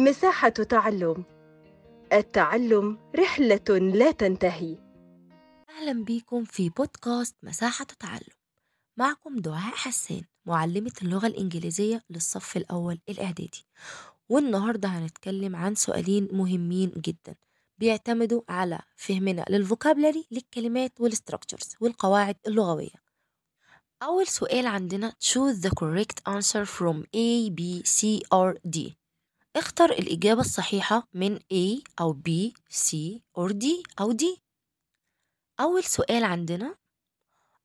مساحة تعلم. التعلم رحلة لا تنتهي. أهلا بيكم في بودكاست مساحة تعلم. معكم دعاء حسان معلمة اللغة الإنجليزية للصف الأول الإعدادي. والنهاردة هنتكلم عن سؤالين مهمين جدا بيعتمدوا على فهمنا لل vocabulary للكلمات وال structures والقواعد اللغوية. أول سؤال عندنا choose the correct answer from A, B, C or D. اختر الإجابة الصحيحة من A أو B, C or D أو D. أول سؤال عندنا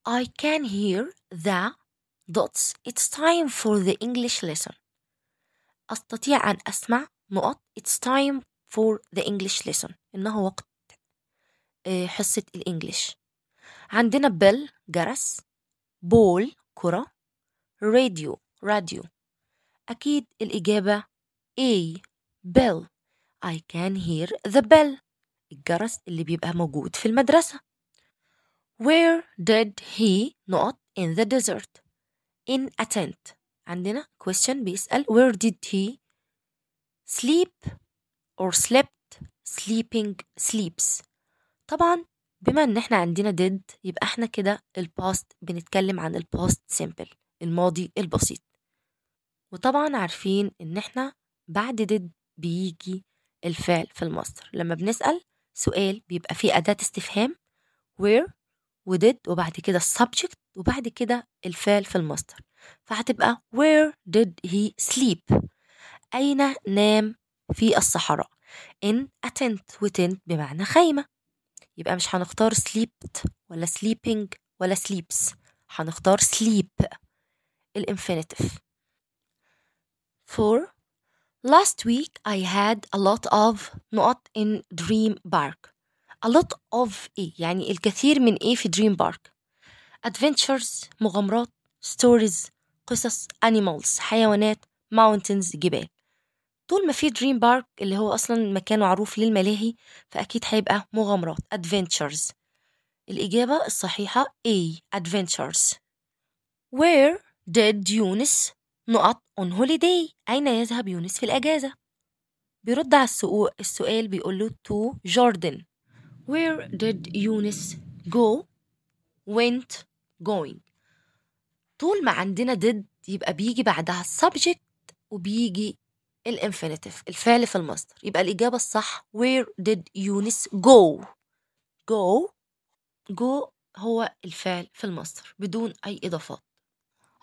I can hear the dots. It's time for the English lesson. أستطيع أن أسمع نقط. It's time for the English lesson. إنه وقت آه، حصة الإنجليش. عندنا بل جرس. بول كرة. راديو راديو أكيد الإجابة A bell. I can hear the bell. الجرس اللي بيبقى موجود في المدرسة. Where did he نقط in the desert? In a tent. عندنا question بيسأل where did he sleep or slept sleeping sleeps. طبعا بما إن إحنا عندنا did يبقى إحنا كده ال past بنتكلم عن ال past simple الماضي البسيط. وطبعا عارفين إن إحنا بعد did بيجي الفعل في المصدر لما بنسأل سؤال بيبقى فيه أداة استفهام where ودid وبعد كده السبجكت وبعد كده الفعل في المصدر فهتبقى where did he sleep أين نام في الصحراء؟ in a tent وtent بمعنى خيمة. يبقى مش هنختار slept ولا sleeping ولا sleeps. هنختار sleep ال infinitive for last week I had a lot of نقط in dream park. A lot of إيه؟ يعني الكثير من إيه في دريم بارك adventures مغامرات stories قصص animals حيوانات mountains جبال. طول ما في دريم بارك اللي هو أصلا مكان معروف للملاهي فأكيد هيبقى مغامرات adventures. الإجابة الصحيحة A adventures. Where did يونس نقط on holiday أين يذهب يونس في الأجازة؟ بيرد على السؤال, السؤال بيقول له to Jordan. Where did يونس go went going طول ما عندنا did يبقى بيجي بعدها subject وبيجي الانفينيتيف الفعل في المصدر. يبقى الإجابة الصح where did يونس go go go هو الفعل في المصدر بدون أي إضافات.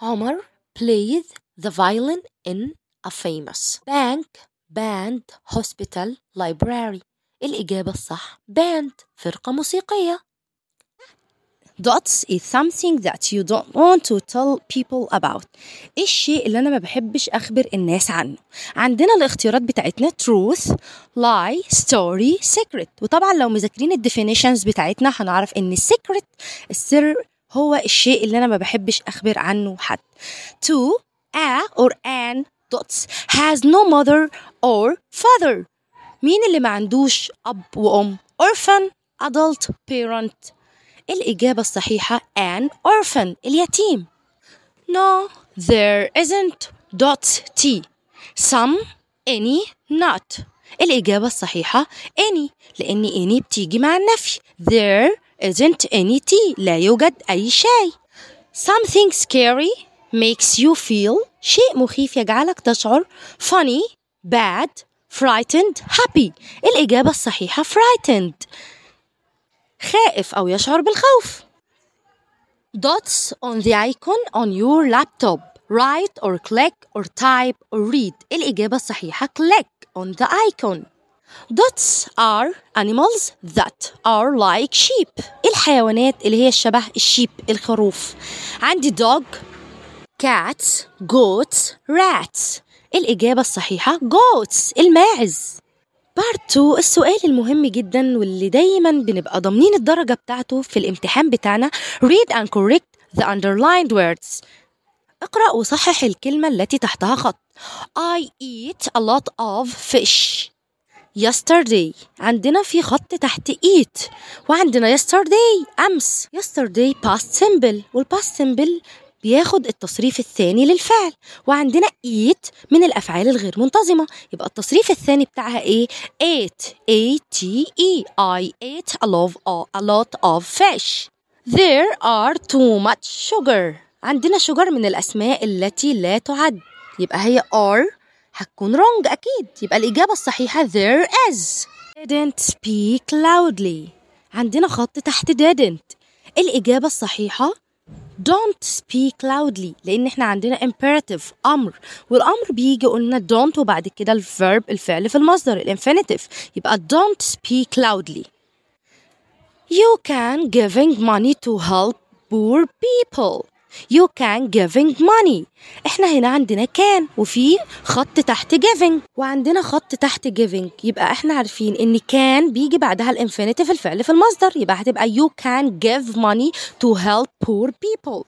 عمر played the violin in a famous bank band hospital library الإجابة الصح band فرقة موسيقية Dots is something that you don't want to tell people about. إيه الشيء اللي أنا ما بحبش أخبر الناس عنه؟ عندنا الاختيارات بتاعتنا truth, lie, story, secret. وطبعا لو مذاكرين الديفينيشنز بتاعتنا هنعرف إن secret السر هو الشيء اللي أنا ما بحبش أخبر عنه حد. Two, a or an dots has no mother or father. مين اللي ما عندوش اب وام؟ orphan, adult, parent. الإجابة الصحيحة an orphan اليتيم No, there isn't dot T Some, any, not الإجابة الصحيحة any لأن any بتيجي مع النفي There isn't any T لا يوجد أي شيء Something scary makes you feel شيء مخيف يجعلك تشعر funny, bad, frightened, happy الإجابة الصحيحة frightened خائف أو يشعر بالخوف. Dots on the icon on your laptop. Write or click or type or read. الإجابة الصحيحة click on the icon. Dots are animals that are like sheep. الحيوانات اللي هي الشبه الشيب الخروف. عندي dog, cats, goats, rats. الإجابة الصحيحة goats الماعز. بارت 2 السؤال المهم جدا واللي دايما بنبقى ضامنين الدرجة بتاعته في الامتحان بتاعنا. Read and correct the underlined words. اقرأ وصحح الكلمة التي تحتها خط. I eat a lot of fish. Yesterday. عندنا في خط تحت eat. وعندنا yesterday أمس. Yesterday past simple والpast simple بياخد التصريف الثاني للفعل. وعندنا eat من الأفعال الغير منتظمة. يبقى التصريف الثاني بتاعها إيه؟ ate A T E. I ate a lot of, a lot of fish. There are too much sugar. عندنا sugar من الأسماء التي لا تعد. يبقى هي are هتكون wrong أكيد. يبقى الإجابة الصحيحة there is. Didn't speak loudly. عندنا خط تحت didn't. الإجابة الصحيحة don't speak loudly لأن احنا عندنا imperative أمر والأمر بيجي قلنا don't وبعد كده الverb الفعل في المصدر الانفينيتيف يبقى don't speak loudly You can giving money to help poor people You can giving money. إحنا هنا عندنا can وفي خط تحت giving. وعندنا خط تحت giving. يبقى إحنا عارفين إن can بيجي بعدها ال infinitive الفعل في المصدر. يبقى هتبقى you can give money to help poor people.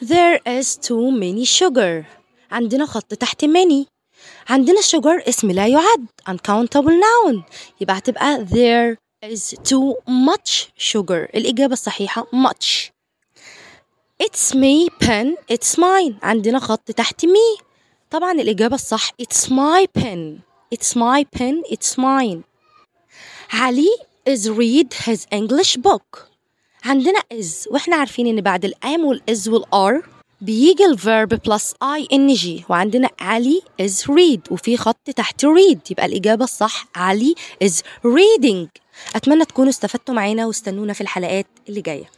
There is too many sugar. عندنا خط تحت many. عندنا sugar اسم لا يعد. uncountable noun. يبقى هتبقى there is too much sugar. الإجابة الصحيحة much. It's me pen. It's mine. عندنا خط تحت me. طبعا الإجابة الصح. It's my pen. It's my pen. It's mine. علي is read his English book. عندنا is. وإحنا عارفين إن بعد ال am وال is وال are بيجي ال verb plus ing وعندنا علي is read. وفي خط تحت read. يبقى الإجابة الصح. علي is reading. أتمنى تكونوا استفدتوا معانا واستنونا في الحلقات اللي جاية.